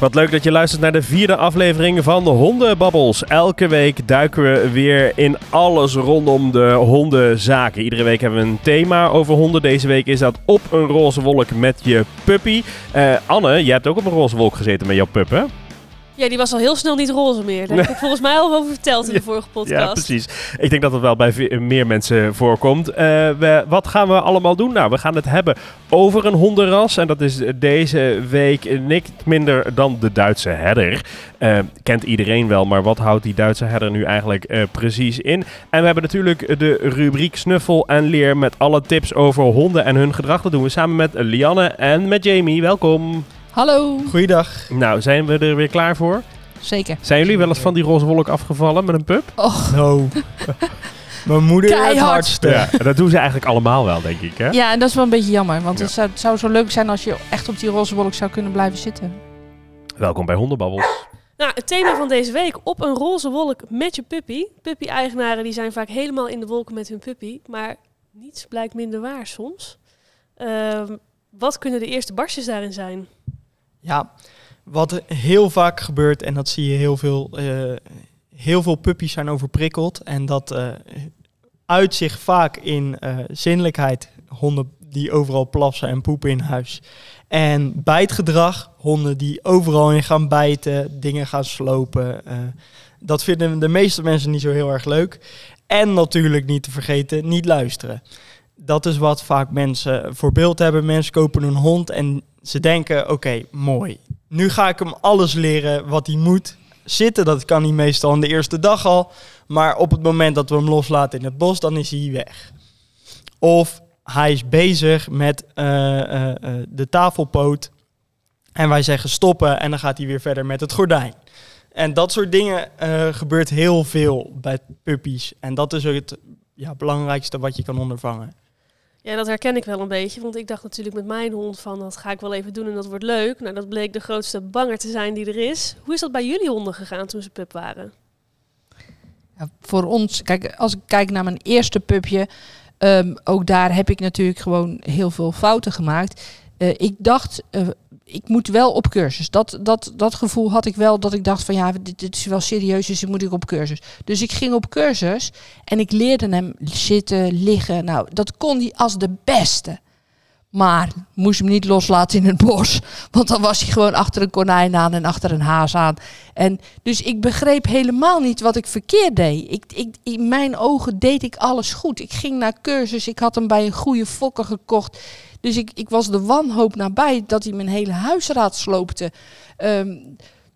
Wat leuk dat je luistert naar de vierde aflevering van de Hondenbabbels. Elke week duiken we weer in alles rondom de hondenzaken. Iedere week hebben we een thema over honden. Deze week is dat op een roze wolk met je puppy. Uh, Anne, jij hebt ook op een roze wolk gezeten met jouw pup, hè? Ja, die was al heel snel niet roze meer. Daar heb ik volgens mij al over verteld in de vorige podcast. Ja, precies. Ik denk dat het wel bij meer mensen voorkomt. Uh, we, wat gaan we allemaal doen? Nou, we gaan het hebben over een hondenras. En dat is deze week niks minder dan de Duitse herder. Uh, kent iedereen wel, maar wat houdt die Duitse herder nu eigenlijk uh, precies in? En we hebben natuurlijk de rubriek Snuffel en Leer met alle tips over honden en hun gedrag. Dat doen we samen met Lianne en met Jamie. Welkom. Hallo. Goeiedag. Nou, zijn we er weer klaar voor? Zeker. Zijn jullie wel eens van die roze wolk afgevallen met een pup? Och. No. Mijn moeder Keihard. het hardste. Ja, dat doen ze eigenlijk allemaal wel, denk ik. Hè? Ja, en dat is wel een beetje jammer. Want Ja. het, zou, het zou zo leuk zijn als je echt op die roze wolk zou kunnen blijven zitten. Welkom bij Hondenbabbels. Nou, het thema van deze week, op een roze wolk met je puppy. Puppy-eigenaren die zijn vaak helemaal in de wolken met hun puppy. Maar niets blijkt minder waar soms. Ehm, wat kunnen de eerste barstjes daarin zijn? Ja, wat heel vaak gebeurt, en dat zie je heel veel, eh, heel veel puppies zijn overprikkeld. En dat eh uit zich vaak in eh, zinnelijkheid. Honden die overal plassen en poepen in huis. En bijtgedrag, honden die overal in gaan bijten, dingen gaan slopen. dat vinden de meeste mensen niet zo heel erg leuk. En natuurlijk niet te vergeten, niet luisteren. Dat is wat vaak mensen voor beeld hebben. Mensen kopen een hond en ze denken, oké, mooi. Nu ga ik hem alles leren wat hij moet. Zitten, dat kan hij meestal aan de eerste dag al. Maar op het moment dat we hem loslaten in het bos, dan is hij weg. Of hij is bezig met eh, eh, eh, de tafelpoot. En wij zeggen stoppen en dan gaat hij weer verder met het gordijn. En dat soort dingen gebeurt heel veel bij puppies. En dat is ook het ja, belangrijkste wat je kan ondervangen. Ja, dat herken ik wel een beetje. Want ik dacht natuurlijk met mijn hond van dat ga ik wel even doen en dat wordt leuk. Nou, dat bleek de grootste banger te zijn die er is. Hoe is dat bij jullie honden gegaan toen ze pup waren? Ja, voor ons, kijk, als ik kijk naar mijn eerste pupje, ehm, ook daar heb ik natuurlijk gewoon heel veel fouten gemaakt. Eh, ik dacht, eh, ik moet wel op cursus. Dat, dat, dat gevoel had ik wel, dat ik dacht van ja, dit, is wel serieus, dus moet ik op cursus. Dus ik ging op cursus en ik leerde hem zitten, liggen. Nou, dat kon hij als de beste. Maar moest hem niet loslaten in het bos. Want dan was hij gewoon achter een konijn aan en achter een haas aan. En dus ik begreep helemaal niet wat ik verkeerd deed. Ik, ik, in mijn ogen deed ik alles goed. Ik ging naar cursus. Ik had hem bij een goede fokker gekocht. Dus ik, ik was de wanhoop nabij dat hij mijn hele huisraad sloopte. Ehm,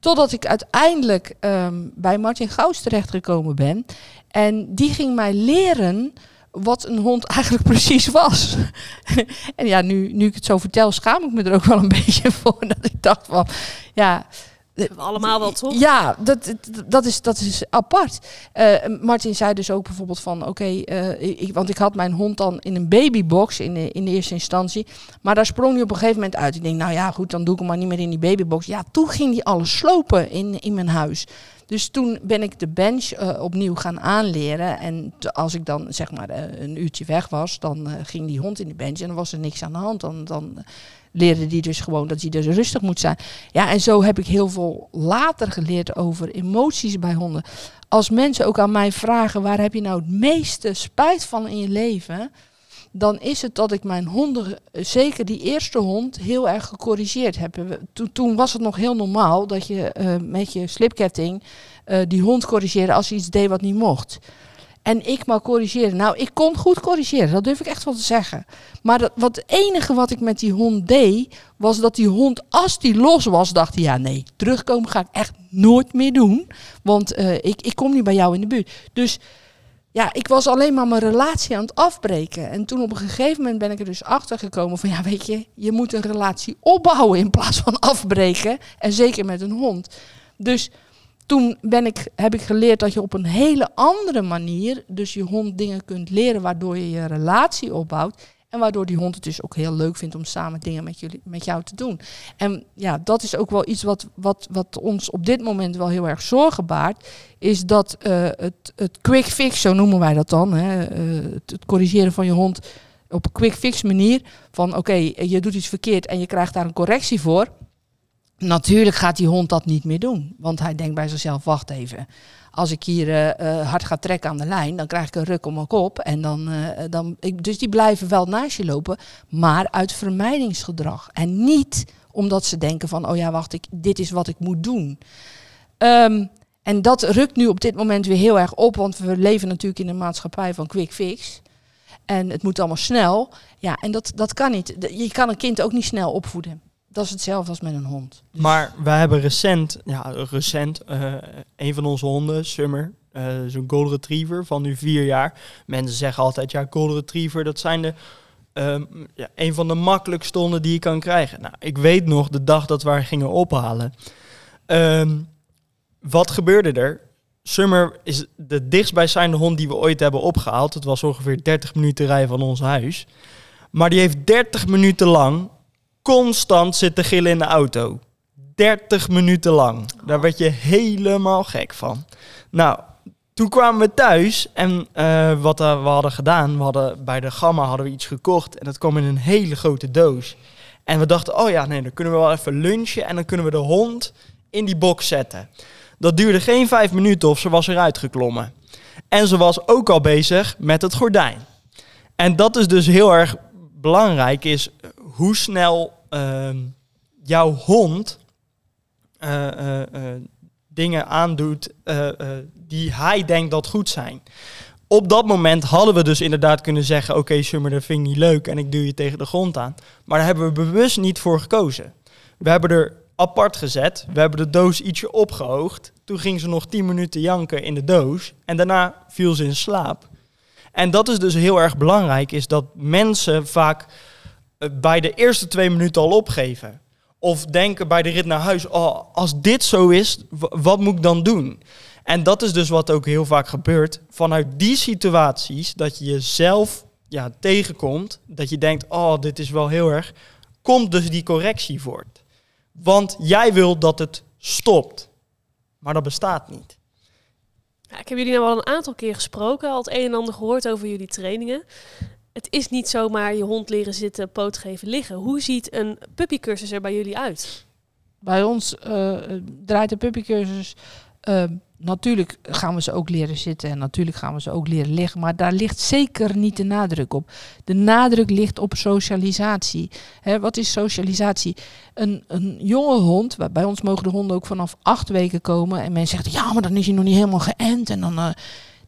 totdat ik uiteindelijk ehm, bij Martin Gauws terechtgekomen ben. En die ging mij leren wat een hond eigenlijk precies was. en ja, nu, nu ik het zo vertel, schaam ik me er ook wel een beetje voor. Dat ik dacht van, ja... We allemaal wel toch? Ja, dat, dat, is, dat is apart. Eh, Martin zei dus ook bijvoorbeeld van, oké, eh, ik, want ik had mijn hond dan in een babybox in de, in de eerste instantie. Maar daar sprong hij op een gegeven moment uit. Ik denk, nou ja, goed, dan doe ik hem maar niet meer in die babybox. Ja, toen ging hij alles slopen in, in mijn huis. Dus toen ben ik de bench eh, opnieuw gaan aanleren. En als ik dan zeg maar eh, een uurtje weg was, dan eh, ging die hond in de bench en dan was er niks aan de hand. Dan, dan leerde die dus gewoon dat hij dus rustig moet zijn. Ja, en zo heb ik heel veel later geleerd over emoties bij honden. Als mensen ook aan mij vragen, waar heb je nou het meeste spijt van in je leven? Dan is het dat ik mijn honden, zeker die eerste hond, heel erg gecorrigeerd heb. Toen, toen was het nog heel normaal dat je eh, met je slipketting eh, die hond corrigeerde als hij iets deed wat niet mocht. En ik maar corrigeren. Nou, ik kon goed corrigeren, dat durf ik echt wel te zeggen. Maar dat, wat het enige wat ik met die hond deed, was dat die hond, als die los was, dacht hij, ja nee, terugkomen ga ik echt nooit meer doen. Want eh, ik, ik kom niet bij jou in de buurt. Dus ja, ik was alleen maar mijn relatie aan het afbreken. En toen op een gegeven moment ben ik er dus achter gekomen van, ja weet je, je moet een relatie opbouwen in plaats van afbreken. En zeker met een hond. Dus toen ben ik, heb ik geleerd dat je op een hele andere manier dus je hond dingen kunt leren waardoor je je relatie opbouwt. En waardoor die hond het dus ook heel leuk vindt om samen dingen met, jullie, met jou te doen. En ja, dat is ook wel iets wat, wat, wat ons op dit moment wel heel erg zorgen baart. Is dat eh, het, het quick fix, zo noemen wij dat dan. Hè, eh, het, corrigeren van je hond op een quick fix manier. Van oké, je doet iets verkeerd en je krijgt daar een correctie voor. Natuurlijk gaat die hond dat niet meer doen. Want hij denkt bij zichzelf, wacht even. Als ik hier eh, eh, hard ga trekken aan de lijn, dan krijg ik een ruk om mijn kop. En dan, eh, dan, dus die blijven wel naast je lopen, maar uit vermijdingsgedrag. En niet omdat ze denken van, oh ja, wacht, ik, dit is wat ik moet doen. Ehm, en dat rukt nu op dit moment weer heel erg op, want we leven natuurlijk in een maatschappij van quick fix. En het moet allemaal snel. Ja, en dat, dat kan niet. Je kan een kind ook niet snel opvoeden. Dat is hetzelfde als met een hond. Dus- Maar we hebben recent, ja, recent, eh, een van onze honden, Summer, eh, zo'n golden retriever van nu vier jaar. Mensen zeggen altijd, ja, golden retriever, dat zijn de, ehm, ja, een van de makkelijkste honden die je kan krijgen. Nou, ik weet nog de dag dat we haar gingen ophalen. Ehm, wat gebeurde er? Summer is de dichtstbijzijnde hond die we ooit hebben opgehaald. Het was ongeveer 30 minuten rijden van ons huis. Maar die heeft 30 minuten lang constant zitten gillen in de auto. 30 minuten lang. Daar werd je helemaal gek van. Nou, toen kwamen we thuis en eh, wat eh, we hadden gedaan, we hadden bij de Gamma hadden we iets gekocht en dat kwam in een hele grote doos. En we dachten, oh ja, nee, dan kunnen we wel even lunchen en dan kunnen we de hond in die box zetten. Dat duurde geen vijf minuten of ze was eruit geklommen. En ze was ook al bezig met het gordijn. En dat is dus heel erg belangrijk, is hoe snel ehm, jouw hond eh, eh, eh, dingen aandoet die hij denkt dat goed zijn. Op dat moment hadden we dus inderdaad kunnen zeggen: Oké, Summer, dat vind ik niet leuk en ik duw je tegen de grond aan. Maar daar hebben we bewust niet voor gekozen. We hebben er apart gezet, we hebben de doos ietsje opgehoogd. Toen ging ze nog 10 minuten janken in de doos en daarna viel ze in slaap. En dat is dus heel erg belangrijk, is dat mensen vaak bij de eerste twee minuten al opgeven. Of denken bij de rit naar huis, oh, als dit zo is, wat moet ik dan doen? En dat is dus wat ook heel vaak gebeurt. Vanuit die situaties, dat je jezelf ja, tegenkomt, dat je denkt, oh, dit is wel heel erg, komt dus die correctie voort. Want jij wil dat het stopt. Maar dat bestaat niet. Ik heb jullie nou al een aantal keer gesproken, al het een en ander gehoord over jullie trainingen. Het is niet zomaar je hond leren zitten, poot geven, liggen. Hoe ziet een puppycursus er bij jullie uit? Bij ons eh, draait de puppycursus. eh, natuurlijk gaan we ze ook leren zitten en natuurlijk gaan we ze ook leren liggen. Maar daar ligt zeker niet de nadruk op. De nadruk ligt op socialisatie. Hè, wat is socialisatie? Een, een jonge hond, bij ons mogen de honden ook vanaf acht weken komen. En mensen zeggen, ja, maar dan is hij nog niet helemaal geënt. En dan, eh,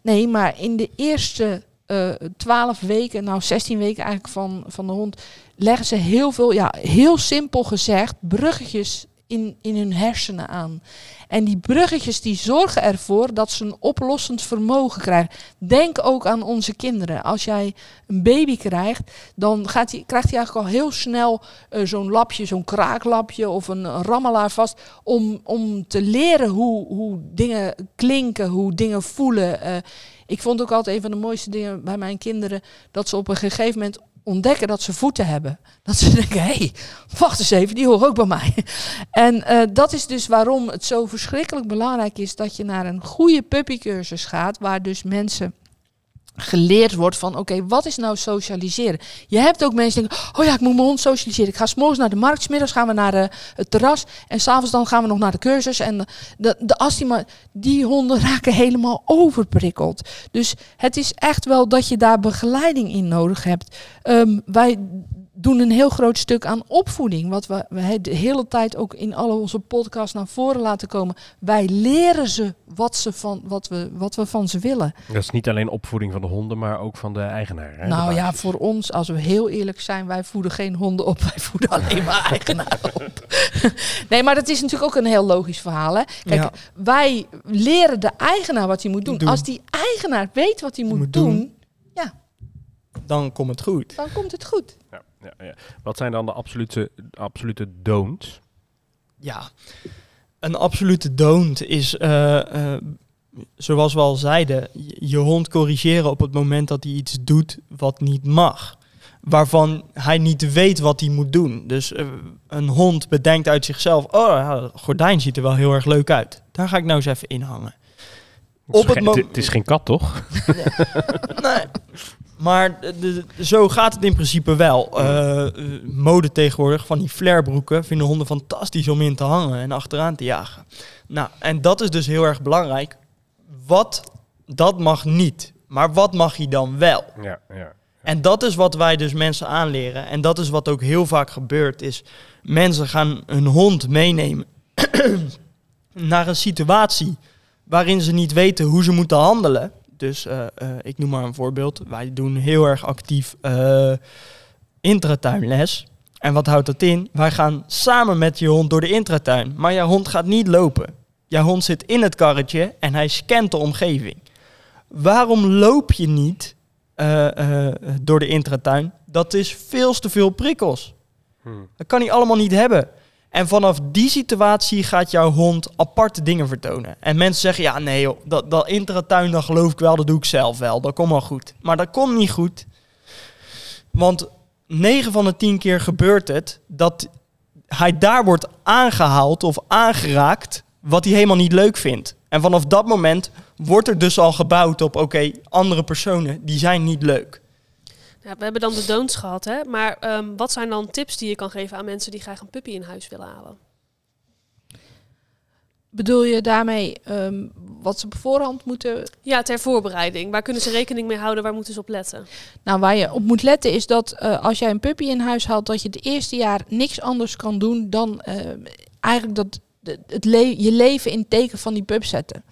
nee, maar in de eerste eh, twaalf weken, nou 16 weken eigenlijk van, van de hond, leggen ze heel veel, ja, heel simpel gezegd, bruggetjes in, in hun hersenen aan. En die bruggetjes die zorgen ervoor dat ze een oplossend vermogen krijgen. Denk ook aan onze kinderen. Als jij een baby krijgt, dan gaat krijgt hij eigenlijk al heel snel eh, zo'n lapje, zo'n kraaklapje of een, een rammelaar vast. Om, om te leren hoe, hoe dingen klinken, hoe dingen voelen. Eh, ik vond ook altijd een van de mooiste dingen bij mijn kinderen dat ze op een gegeven moment ontdekken dat ze voeten hebben. Dat ze denken, hé, hey, wacht eens even, die horen ook bij mij. En eh, dat is dus waarom het zo verschrikkelijk belangrijk is dat je naar een goede puppycursus gaat, waar dus mensen geleerd wordt van, oké, wat is nou socialiseren? Je hebt ook mensen die denken, oh ja, ik moet mijn hond socialiseren. Ik ga s'morgens naar de markt, 's middags gaan we naar de, het terras en s'avonds dan gaan we nog naar de cursus. En de, de, als die honden raken helemaal overprikkeld. Dus het is echt wel dat je daar begeleiding in nodig hebt. Ehm, wij doen een heel groot stuk aan opvoeding. Wat we, we de hele tijd ook in alle onze podcasts naar voren laten komen. Wij leren ze wat, ze van, wat, we, wat we van ze willen. Dat is niet alleen opvoeding van de honden, maar ook van de eigenaar. Hè? nou De ja, voor ons, als we heel eerlijk zijn, wij voeden geen honden op. Wij voeden alleen maar eigenaren op. nee, maar dat is natuurlijk ook een heel logisch verhaal. Hè? Kijk, Ja. wij leren de eigenaar wat hij moet doen. Doen. Als die eigenaar weet wat hij moet, Moet doen, doen. Dan komt het goed. dan komt het goed. Ja. Wat zijn dan de absolute, absolute don'ts? Ja, een absolute don't is, eh, eh, zoals we al zeiden, je- hond corrigeren op het moment dat hij iets doet wat niet mag. Waarvan hij niet weet wat hij moet doen. Dus eh, een hond bedenkt uit zichzelf, oh gordijn ziet er wel heel erg leuk uit. Daar ga ik nou eens even in hangen. Het is Op het, het is geen kat, toch? nee. Maar de- de- zo gaat het in principe wel. Eh, mode tegenwoordig van die flairbroeken vinden honden fantastisch om in te hangen en achteraan te jagen. Nou, en dat is dus heel erg belangrijk. Wat, dat mag niet. Maar wat mag je dan wel? Ja, ja. En dat is wat wij dus mensen aanleren. En dat is wat ook heel vaak gebeurt. Is mensen gaan hun hond meenemen naar een situatie waarin ze niet weten hoe ze moeten handelen. Dus eh, eh, ik noem maar een voorbeeld. Wij doen heel erg actief eh intratuinles. En wat houdt dat in? Wij gaan samen met je hond door de intratuin. Maar jouw hond gaat niet lopen. Jouw hond zit in het karretje en hij scant de omgeving. Waarom loop je niet door de intratuin? Dat is veel te veel prikkels. Hm. Dat kan hij allemaal niet hebben. En vanaf die situatie gaat jouw hond aparte dingen vertonen. En mensen zeggen, ja nee dat, dat intratuin, dat geloof ik wel, dat doe ik zelf wel. Dat komt wel goed. Maar dat komt niet goed. Want 9 van de 10 keer gebeurt het dat hij daar wordt aangehaald of aangeraakt wat hij helemaal niet leuk vindt. En vanaf dat moment wordt er dus al gebouwd op, oké, andere personen, die zijn niet leuk. Ja, we hebben dan de don'ts gehad, hè? maar ehm, wat zijn dan tips die je kan geven aan mensen die graag een puppy in huis willen halen? Bedoel je daarmee ehm, wat ze op voorhand moeten... Ja, ter voorbereiding. Waar kunnen ze rekening mee houden? Waar moeten ze op letten? Nou, waar je op moet letten is dat eh, als jij een puppy in huis haalt... dat je het eerste jaar niks anders kan doen dan eh, eigenlijk dat, het le- je leven in het teken van die pup zetten.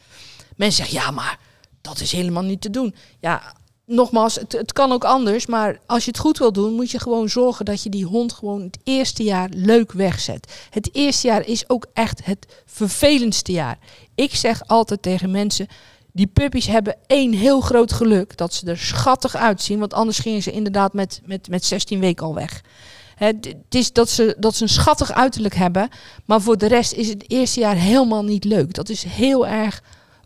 Mensen zeggen, ja, maar dat is helemaal niet te doen. Ja, nogmaals, het, het kan ook anders. Maar als je het goed wil doen, moet je gewoon zorgen dat je die hond gewoon het eerste jaar leuk wegzet. Het eerste jaar is ook echt het vervelendste jaar. Ik zeg altijd tegen mensen, die puppies hebben één heel groot geluk. Dat ze er schattig uitzien. Want anders gingen ze inderdaad met, met, met 16 weken al weg. Het is dat ze, dat ze een schattig uiterlijk hebben. Maar voor de rest is het eerste jaar helemaal niet leuk. Dat is heel erg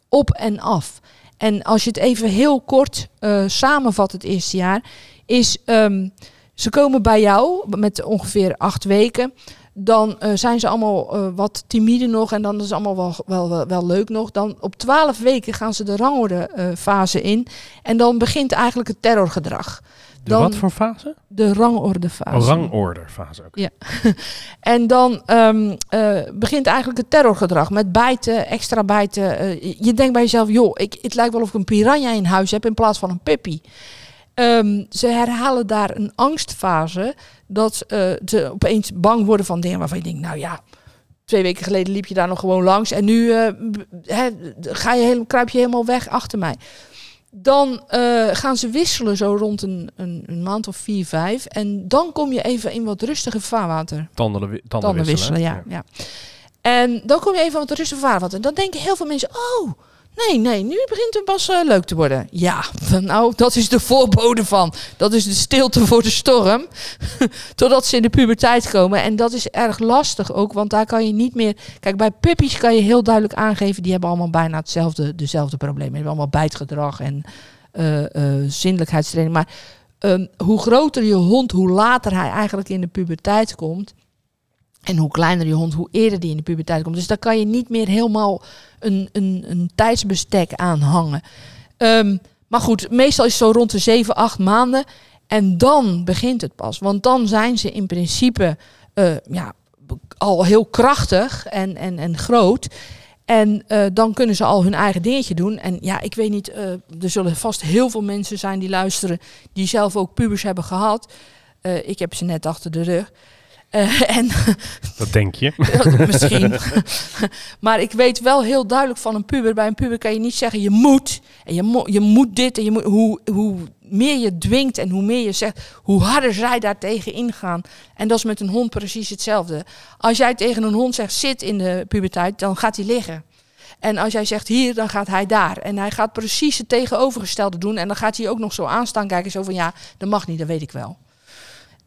op en af. En als je het even heel kort eh, samenvat, het eerste jaar, is ehm, ze komen bij jou met ongeveer acht weken. Dan eh, zijn ze allemaal eh, wat timide nog en dan is het allemaal wel, wel, wel, leuk nog. Dan op twaalf weken gaan ze de rangorde eh, fase in. En dan begint eigenlijk het terrorgedrag. De Dan- wat voor fase? De rangorde fase. Rangorderfase ook. En dan ehm, eh, begint eigenlijk het terrorgedrag met bijten, extra bijten. Eh, je denkt bij jezelf, joh, ik, het lijkt wel of ik een piranha in huis heb in plaats van een puppy. Ehm, ze herhalen daar een angstfase dat eh, ze opeens bang worden van dingen waarvan je denkt, nou ja, twee weken geleden liep je daar nog gewoon langs en nu ga je heel, kruip je helemaal weg achter mij. Dan eh, gaan ze wisselen zo rond een, een, een maand of vier, vijf. En dan kom je even in wat rustiger vaarwater. Tanden, tanden, Tanden wisselen. wisselen, ja, ja. En dan kom je even wat rustiger vaarwater. En dan denken heel veel mensen, oh, nee, nee, nu begint het pas eh, leuk te worden. Ja, nou, dat is de voorbode van. Dat is de stilte voor de storm. Totdat ze in de puberteit komen. En dat is erg lastig ook, want daar kan je niet meer... Kijk, bij puppies kan je heel duidelijk aangeven... die hebben allemaal bijna hetzelfde, dezelfde problemen. Die hebben allemaal bijtgedrag en eh eh zindelijkheidstraining. Maar ehm, hoe groter je hond, hoe later hij eigenlijk in de puberteit komt... En hoe kleiner je hond, hoe eerder die in de puberteit komt. Dus daar kan je niet meer helemaal een, een, een tijdsbestek aan hangen. Ehm, maar goed, meestal is het zo rond de 7, 8 maanden. En dan begint het pas. Want dan zijn ze in principe eh, ja, al heel krachtig en, en, en groot. En eh, dan kunnen ze al hun eigen dingetje doen. En ja, ik weet niet, eh, er zullen vast heel veel mensen zijn die luisteren... die zelf ook pubers hebben gehad. Eh, ik heb ze net achter de rug. Eh, en Dat denk je. Misschien. maar ik weet wel heel duidelijk van een puber. Bij een puber kan je niet zeggen je moet. En je, mo je moet dit. En je moet, hoe, hoe meer je dwingt en hoe meer je zegt, hoe harder zij daar tegen ingaan. En dat is met een hond precies hetzelfde. Als jij tegen een hond zegt zit in de puberteit, dan gaat hij liggen. En als jij zegt hier, dan gaat hij daar. En hij gaat precies het tegenovergestelde doen. En dan gaat hij ook nog zo aanstaan kijken. Zo van ja, dat mag niet, dat weet ik wel.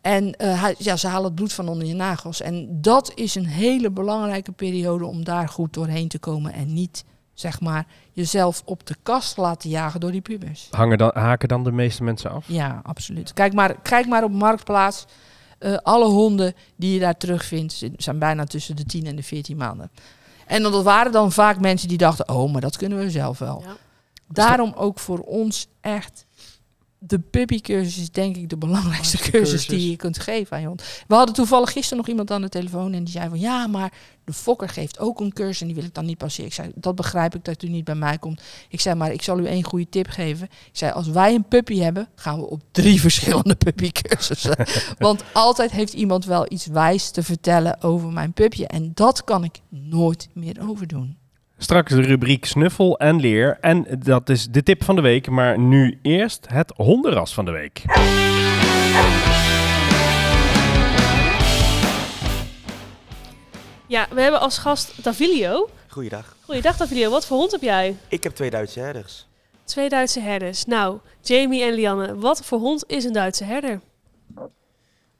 En eh, ja, ze halen het bloed van onder je nagels. En dat is een hele belangrijke periode om daar goed doorheen te komen. En niet, zeg maar, jezelf op de kast laten jagen door die pubers. Hangen dan, haken dan de meeste mensen af? Ja, absoluut. Kijk maar, kijk maar op Marktplaats. Eh, alle honden die je daar terugvindt, zijn bijna tussen de 10 en de 14 maanden. En dat waren dan vaak mensen die dachten, oh, maar dat kunnen we zelf wel. Ja. Daarom ook voor ons echt de puppycursus is denk ik de belangrijkste cursus die je kunt geven aan je hond. We hadden toevallig gisteren nog iemand aan de telefoon en die zei van ja, maar de fokker geeft ook een cursus en die wil ik dan niet passeren. Ik zei, dat begrijp ik dat u niet bij mij komt. Ik zei, maar ik zal u één goede tip geven. Ik zei, als wij een puppy hebben, gaan we op drie verschillende puppycursussen. Want altijd heeft iemand wel iets wijs te vertellen over mijn pupje. En dat kan ik nooit meer overdoen. Straks de rubriek Snuffel en Leer. En dat is de tip van de week. Maar nu eerst het hondenras van de week. Ja, we hebben als gast Davilio. Goeiedag. Goeiedag Davilio, wat voor hond heb jij? Ik heb twee Duitse herders. Twee Duitse herders. Nou, Jamie en Lianne, wat voor hond is een Duitse herder?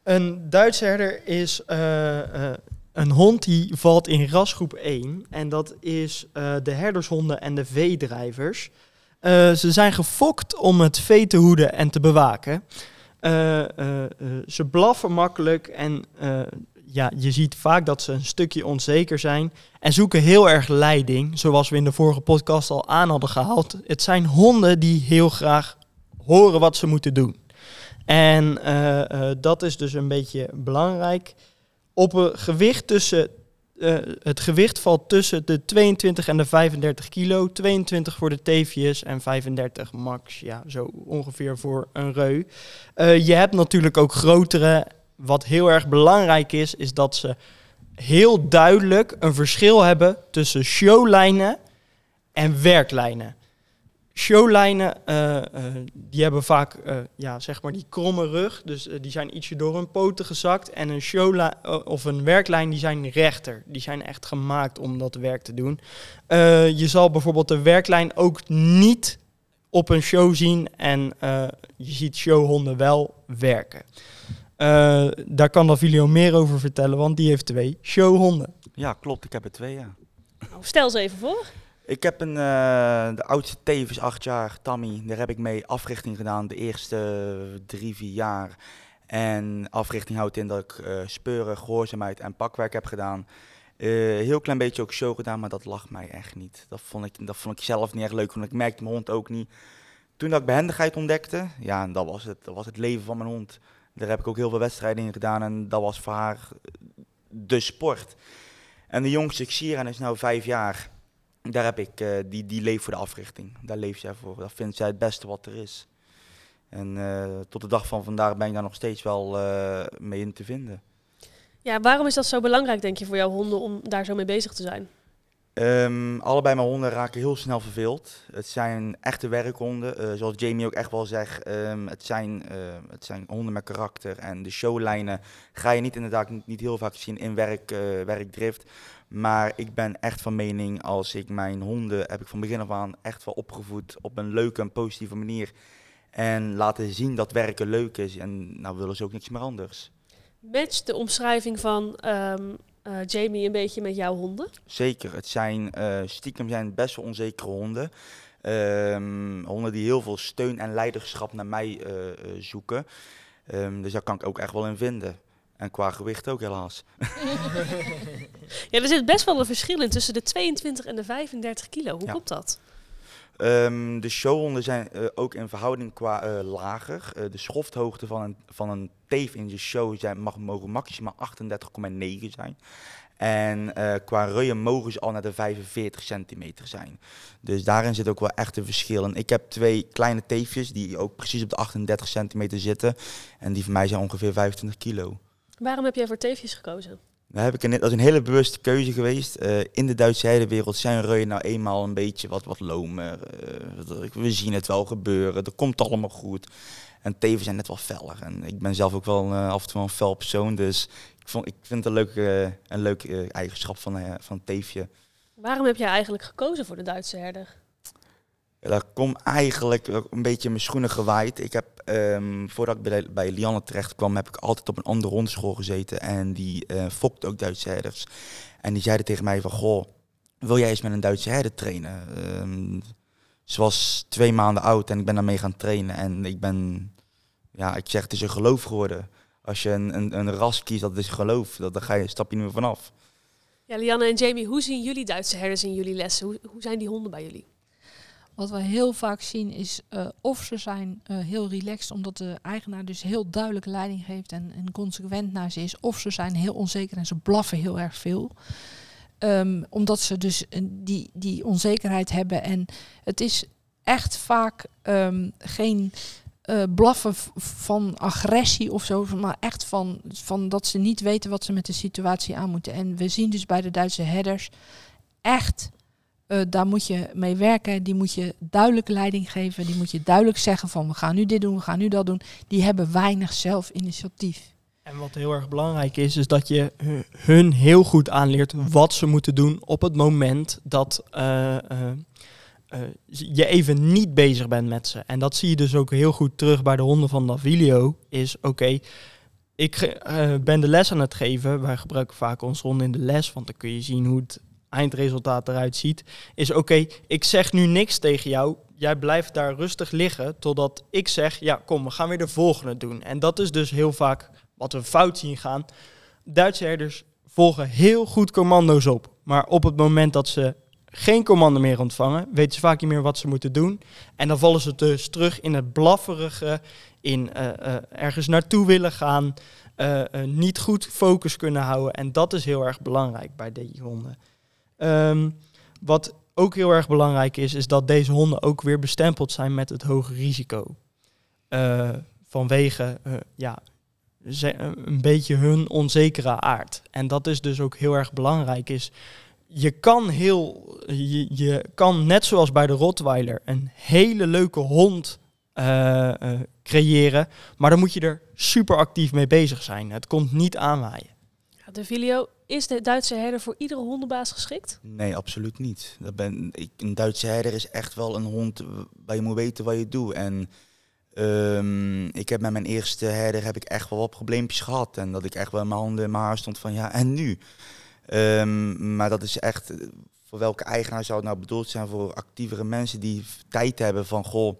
Een Duitse herder is eh, eh, een hond die valt in rasgroep 1. En dat is eh, de herdershonden en de veedrijvers. Eh, ze zijn gefokt om het vee te hoeden en te bewaken. Eh, ze blaffen makkelijk en ja, je ziet vaak dat ze een stukje onzeker zijn. En zoeken heel erg leiding, zoals we in de vorige podcast al aan hadden gehaald. Het zijn honden die heel graag horen wat ze moeten doen. En dat is dus een beetje belangrijk. Op een gewicht tussen. eh, het gewicht valt tussen de 22 en de 35 kilo. 22 voor de teefjes en 35 max. Ja, zo ongeveer voor een reu. Eh, je hebt natuurlijk ook grotere. Wat heel erg belangrijk is, is dat ze heel duidelijk een verschil hebben tussen showlijnen en werklijnen. Showlijnen, eh, eh, die hebben vaak eh, ja, zeg maar die kromme rug. Dus die zijn ietsje door hun poten gezakt. En een showlijn of een werklijn, die zijn rechter. Die zijn echt gemaakt om dat werk te doen. Eh, je zal bijvoorbeeld de werklijn ook niet op een show zien. En eh, je ziet showhonden wel werken. Eh, daar kan Davilio meer over vertellen, want die heeft twee showhonden. Ja, klopt. Ik heb er twee, ja. Nou, stel ze even voor. Ik heb een, eh, de oudste tevens, acht jaar, Tammy. Daar heb ik mee africhting gedaan de eerste drie, vier jaar. En africhting houdt in dat ik eh, speuren, gehoorzaamheid en pakwerk heb gedaan. Eh, heel klein beetje ook show gedaan, maar dat lag mij echt niet. Dat vond ik, dat vond ik zelf niet echt leuk, want ik merkte mijn hond ook niet. Toen dat ik behendigheid ontdekte, ja, dat was het, dat was het leven van mijn hond. Daar heb ik ook heel veel wedstrijden in gedaan en dat was voor haar de sport. En de jongste, Xiran, is nou vijf jaar. Daar heb ik, eh, die, die leeft voor de africhting. Daar leeft zij voor. Dat vindt zij het beste wat er is. En eh, tot de dag van vandaag ben ik daar nog steeds wel eh, mee in te vinden. Ja, waarom is dat zo belangrijk, denk je, voor jouw honden om daar zo mee bezig te zijn? Ehm, allebei mijn honden raken heel snel verveeld. Het zijn echte werkhonden. eh, zoals Jamie ook echt wel zegt. ehm, het, zijn, eh, het zijn honden met karakter. En de showlijnen ga je niet inderdaad niet, niet heel vaak zien in werk, eh, werkdrift. Maar ik ben echt van mening, als ik mijn honden heb ik van begin af aan echt wel opgevoed op een leuke en positieve manier. En laten zien dat werken leuk is. En nou willen ze ook niks meer anders. Matcht de omschrijving van ehm, eh, Jamie een beetje met jouw honden? Zeker, het zijn eh, stiekem zijn het best wel onzekere honden. Ehm, honden die heel veel steun en leiderschap naar mij eh, zoeken. Ehm, dus daar kan ik ook echt wel in vinden. En qua gewicht ook helaas. Ja, er zit best wel een verschil in tussen de 22 en de 35 kilo. Hoe Ja. komt dat? Ehm, de showhonden zijn eh, ook in verhouding qua eh, lager. Eh, de schofthoogte van een, van een teef in de show zijn, mag, mogen maximaal 38,9 zijn. En qua reuien mogen ze al naar de 45 centimeter zijn. Dus daarin zit ook wel echt een verschil. Ik heb twee kleine teefjes die ook precies op de 38 centimeter zitten. En die van mij zijn ongeveer 25 kilo. Waarom heb jij voor teefjes gekozen? Heb ik dat is een hele bewuste keuze geweest. Eh, in de Duitse heidewereld zijn reuien nou eenmaal een beetje wat, wat lomer. Eh, we zien het wel gebeuren, dat komt allemaal goed. En tevens zijn net wel feller. En ik ben zelf ook wel eh, af en toe een fel persoon. Dus ik, vond, ik vind het een leuke, een leuke eigenschap van, van teefje. Waarom heb jij eigenlijk gekozen voor de Duitse herder? Dat komt eigenlijk een beetje mijn schoenen gewaaid. Ik heb, ehm, voordat ik bij, Lianne terecht kwam, heb ik altijd op een andere hondschool gezeten. En die eh fokte ook Duitse herders. En die zeiden tegen mij van, goh, wil jij eens met een Duitse herder trainen? Ehm, ze was twee maanden oud en ik ben daarmee gaan trainen. En ik ben, ja, ik zeg, het is een geloof geworden. Als je een, een, een ras kiest, dat is geloof. Dat, ga je, stap je niet meer vanaf. Ja, Lianne en Jamie, hoe zien jullie Duitse herders in jullie lessen? Hoe zijn die honden bij jullie? Wat we heel vaak zien is eh, of ze zijn eh, heel relaxed omdat de eigenaar dus heel duidelijk leiding geeft en, en consequent naar ze is. Of ze zijn heel onzeker en ze blaffen heel erg veel. Ehm, omdat ze dus eh, die, die onzekerheid hebben. En het is echt vaak ehm, geen blaffen van agressie of zo, maar echt van, van dat ze niet weten wat ze met de situatie aan moeten. En we zien dus bij de Duitse headers echt, eh, daar moet je mee werken. Die moet je duidelijk leiding geven. Die moet je duidelijk zeggen van we gaan nu dit doen, we gaan nu dat doen. Die hebben weinig zelfinitiatief. En wat heel erg belangrijk is, is dat je hu- hun heel goed aanleert wat ze moeten doen op het moment dat eh, eh, je even niet bezig bent met ze. En dat zie je dus ook heel goed terug bij de honden van Davilio. Is oké, ik ben de les aan het geven. Wij gebruiken vaak onze honden in de les, want dan kun je zien hoe het eindresultaat eruit ziet. Is oké, ik zeg nu niks tegen jou. Jij blijft daar rustig liggen totdat ik zeg, ja kom, we gaan weer de volgende doen. En dat is dus heel vaak wat we fout zien gaan. Duitse herders volgen heel goed commando's op. Maar op het moment dat ze geen commando meer ontvangen, weten ze vaak niet meer wat ze moeten doen. En dan vallen ze dus terug in het blafferige, in eh, eh, ergens naartoe willen gaan, eh, niet goed focus kunnen houden. En dat is heel erg belangrijk bij die honden. Ehm, wat ook heel erg belangrijk is, is dat deze honden ook weer bestempeld zijn met het hoge risico. Eh, vanwege eh, ja, een beetje hun onzekere aard. En dat is dus ook heel erg belangrijk. Is je kan heel, je, kan net zoals bij de Rottweiler een hele leuke hond eh, creëren, maar dan moet je er super actief mee bezig zijn. Het komt niet aanwaaien. De Vilio, is de Duitse herder voor iedere hondenbaas geschikt? Nee, absoluut niet. Dat ben, ik, een Duitse herder is echt wel een hond waar je moet weten wat je doet. En ehm, ik heb met mijn eerste herder heb ik echt wel wat probleempjes gehad. En dat ik echt wel mijn handen in mijn haar stond van ja, en nu? Ehm, maar dat is echt, voor welke eigenaar zou het nou bedoeld zijn? Voor actievere mensen die tijd hebben van goh,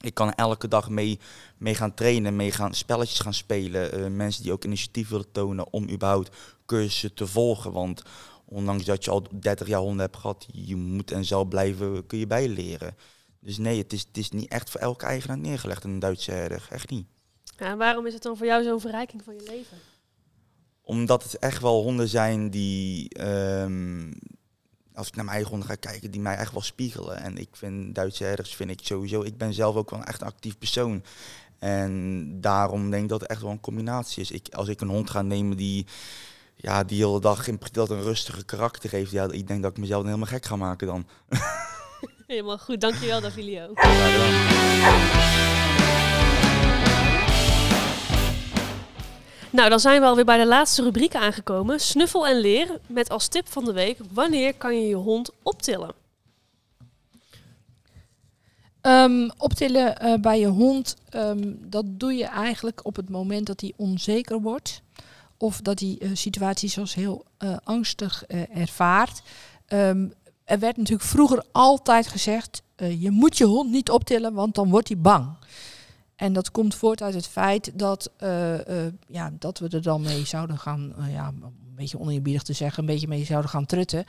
ik kan elke dag mee, mee gaan trainen, mee gaan spelletjes gaan spelen. Eh, mensen die ook initiatief willen tonen om überhaupt cursussen te volgen. Want ondanks dat je al 30 jaar honden hebt gehad, je moet en zal blijven, kun je bijleren. Dus nee, het is, het is niet echt voor elke eigenaar neergelegd, een Duitse herder. Echt niet. Ja, en waarom is het dan voor jou zo'n verrijking van je leven? Omdat het echt wel honden zijn die, ehm, als ik naar mijn eigen honden ga kijken, die mij echt wel spiegelen. En ik vind Duitse herders, vind ik sowieso, ik ben zelf ook wel echt een actief persoon. En daarom denk ik dat het echt wel een combinatie is. Ik, als ik een hond ga nemen die, ja, die hele dag in, dat een rustige karakter heeft, ja, ik denk dat ik mezelf dan helemaal gek ga maken dan. Helemaal goed, dankjewel Davilio. Nou, dan zijn we alweer bij de laatste rubriek aangekomen. Snuffel en leer, met als tip van de week, wanneer kan je je hond optillen? Ehm, optillen eh, bij je hond, ehm, dat doe je eigenlijk op het moment dat hij onzeker wordt. Of dat hij eh, situaties als heel eh, angstig eh, ervaart. Ehm, er werd natuurlijk vroeger altijd gezegd, je moet je hond niet optillen, want dan wordt hij bang. En dat komt voort uit het feit dat, ja, dat we er dan mee zouden gaan, ja, een beetje oneerbiedig te zeggen, een beetje mee zouden gaan trutten.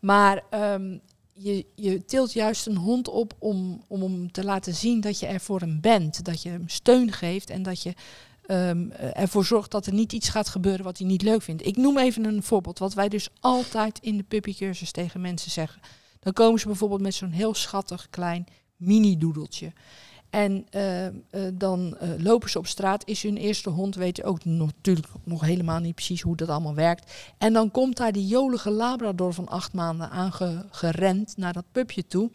Maar ehm, je, je tilt juist een hond op om, om hem te laten zien dat je er voor hem bent. Dat je hem steun geeft en dat je ehm, eh, ervoor zorgt dat er niet iets gaat gebeuren wat hij niet leuk vindt. Ik noem even een voorbeeld, wat wij dus altijd in de puppycursus tegen mensen zeggen. Dan komen ze bijvoorbeeld met zo'n heel schattig klein mini-doedeltje. En eh, eh, dan eh, lopen ze op straat, is hun eerste hond, weet ook natuurlijk nog helemaal niet precies hoe dat allemaal werkt. En dan komt daar die jolige labrador van acht maanden aangerend naar dat pupje toe.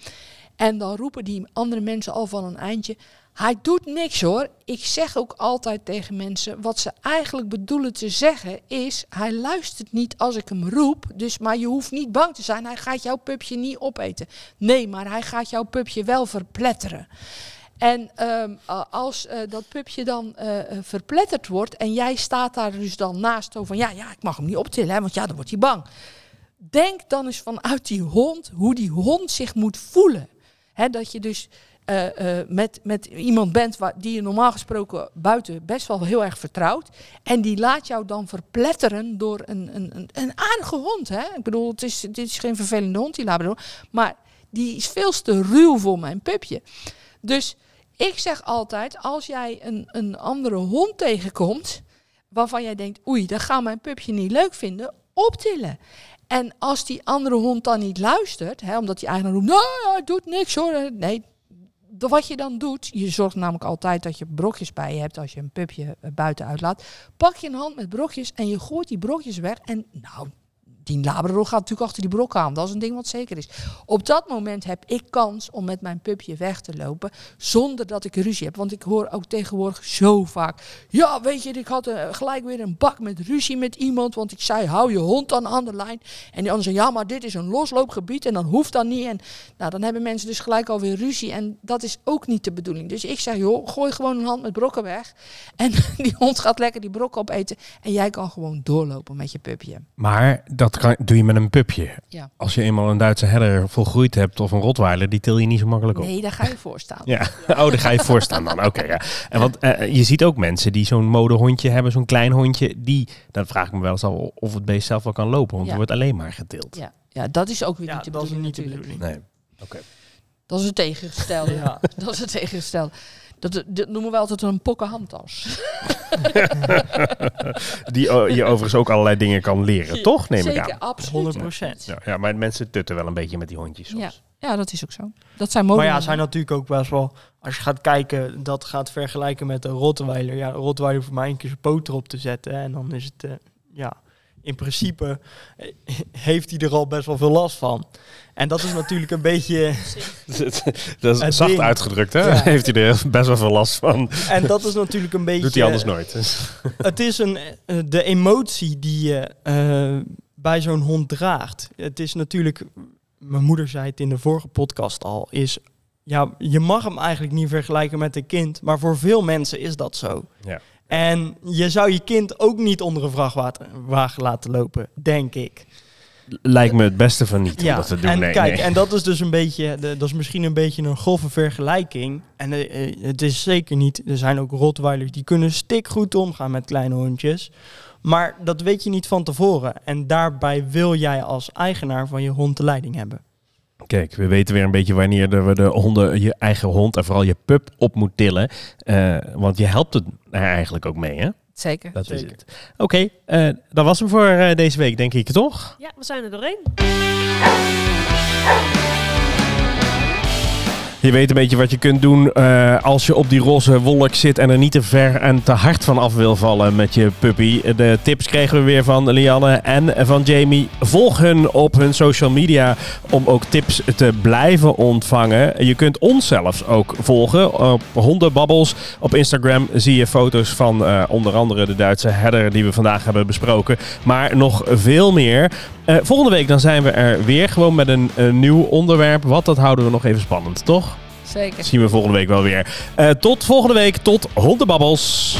En dan roepen die andere mensen al van een eindje, hij doet niks hoor. Ik zeg ook altijd tegen mensen, wat ze eigenlijk bedoelen te zeggen is, hij luistert niet als ik hem roep, dus maar je hoeft niet bang te zijn, hij gaat jouw pupje niet opeten. Nee, maar hij gaat jouw pupje wel verpletteren. En ehm, als eh, dat pupje dan eh, verpletterd wordt en jij staat daar dus dan naast zo van ja, ja, ik mag hem niet optillen, hè, want ja, dan wordt hij bang. Denk dan eens vanuit die hond hoe die hond zich moet voelen. Dat je dus eh, eh, met, met iemand bent waar, die je normaal gesproken buiten best wel heel erg vertrouwt. En die laat jou dan verpletteren door een, een, een, een aardige hond. Hè? Ik bedoel, het is, dit is geen vervelende hond, die labrador. Maar die is veel te ruw voor mijn pupje. Dus ik zeg altijd, als jij een, een andere hond tegenkomt, waarvan jij denkt, oei, dat gaat mijn pupje niet leuk vinden, optillen. En als die andere hond dan niet luistert, hè, omdat die eigenaar roept, nee, hij doet niks hoor. Nee, wat je dan doet, je zorgt namelijk altijd dat je brokjes bij je hebt als je een pupje eh, buiten uitlaat. Pak je een hand met brokjes en je gooit die brokjes weg. En nou, die labrador gaat natuurlijk achter die brok aan. Dat is een ding wat zeker is. Op dat moment heb ik kans om met mijn pupje weg te lopen zonder dat ik ruzie heb. Want ik hoor ook tegenwoordig zo vaak. Ja, weet je, ik had eh, gelijk weer een bak met ruzie met iemand. Want ik zei, hou je hond dan aan de lijn. En die ander zei, ja, maar dit is een losloopgebied en dan hoeft dat niet. En nou, dan hebben mensen dus gelijk alweer ruzie. En dat is ook niet de bedoeling. Dus ik zeg, joh, gooi gewoon een hand met brokken weg. En die hond gaat lekker die brokken opeten. En jij kan gewoon doorlopen met je pupje. Maar dat kan, doe je met een pupje. Ja. Als je eenmaal een Duitse herder volgroeid hebt of een Rottweiler, die til je niet zo makkelijk op. Nee, daar ga je voor staan. Ja, oh, daar ga je voor staan dan. Oké, ja. En want eh, je ziet ook mensen die zo'n modehondje hebben, zo'n klein hondje, die, dan vraag ik me wel eens al of het beest zelf wel kan lopen, want Ja. er wordt alleen maar getild. Ja, ja dat is ook weer Ja, niet de dat is bedoeling niet de natuurlijk. bedoeling. Nee. Dat is het tegengestelde. Ja. Dat is het tegengestelde. Dat, dat noemen we altijd een pokkenhandtas. Die oh, je overigens ook allerlei dingen kan leren, toch? Neem ik Zeker, aan. absoluut. 100 procent. Ja, ja, maar mensen tutten wel een beetje met die hondjes soms. Ja. Ja, dat is ook zo. Dat zijn Maar mooie ja, zijn natuurlijk ook best wel... Als je gaat kijken, dat gaat vergelijken met een Rottweiler. Ja, een Rottweiler voor mij een keer zijn poot erop te zetten. En dan is het... eh, ja, in principe eh, heeft hij er al best wel veel last van. En dat is natuurlijk een beetje... dat is zacht ding. uitgedrukt, hè? Ja. Heeft hij er best wel veel last van. En dat is natuurlijk een beetje... Doet hij anders nooit. Het is een, eh, de emotie die je eh, bij zo'n hond draagt. Het is natuurlijk, mijn moeder zei het in de vorige podcast al, is ja, je mag hem eigenlijk niet vergelijken met een kind, maar voor veel mensen is dat zo. Ja. En je zou je kind ook niet onder een vrachtwagen laten lopen, denk ik. Lijkt me het beste van niet om Ja, dat te doen. en nee, kijk, nee. en dat is dus een beetje, de, dat is misschien een beetje een grove vergelijking. En eh, eh, het is zeker niet, er zijn ook Rottweilers die kunnen stikgoed omgaan met kleine hondjes. Maar dat weet je niet van tevoren. En daarbij wil jij als eigenaar van je hond de leiding hebben. Kijk, we weten weer een beetje wanneer we de honden, je eigen hond en vooral je pup op moet tillen. Eh, want je helpt het er eigenlijk ook mee, hè? Zeker. Dat Zeker. is het. Oké, eh, dat was hem voor eh, deze week, denk ik, toch? Ja, we zijn er doorheen. Je weet een beetje wat je kunt doen eh, als je op die roze wolk zit en er niet te ver en te hard van af wil vallen met je puppy. De tips kregen we weer van Lianne en van Jamie. Volg hun op hun social media om ook tips te blijven ontvangen. Je kunt ons zelfs ook volgen op Hondenbabbels. Op Instagram zie je foto's van eh, onder andere de Duitse herder die we vandaag hebben besproken. Maar nog veel meer. Eh, volgende week dan zijn we er weer gewoon met een, een nieuw onderwerp. Wat, dat houden we nog even spannend, toch? Zeker. Dat zien we volgende week wel weer. Eh, tot volgende week. Tot Hondenbabbels.